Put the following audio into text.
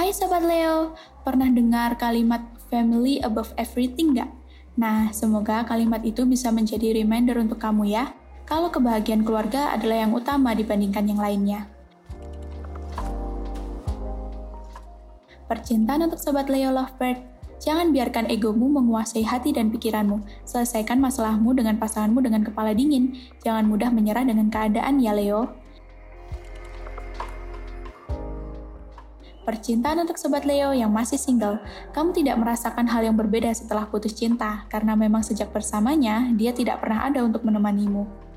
Hai Sobat Leo, pernah dengar kalimat family above everything nggak? Nah, semoga kalimat itu bisa menjadi reminder untuk kamu ya, kalau kebahagiaan keluarga adalah yang utama dibandingkan yang lainnya. Percintaan untuk Sobat Leo Lovebird, jangan biarkan egomu menguasai hati dan pikiranmu. Selesaikan masalahmu dengan pasanganmu dengan kepala dingin. Jangan mudah menyerah dengan keadaan ya Leo. Percintaan untuk Sobat Leo yang masih single, kamu tidak merasakan hal yang berbeda setelah putus cinta, karena memang sejak bersamanya, dia tidak pernah ada untuk menemanimu.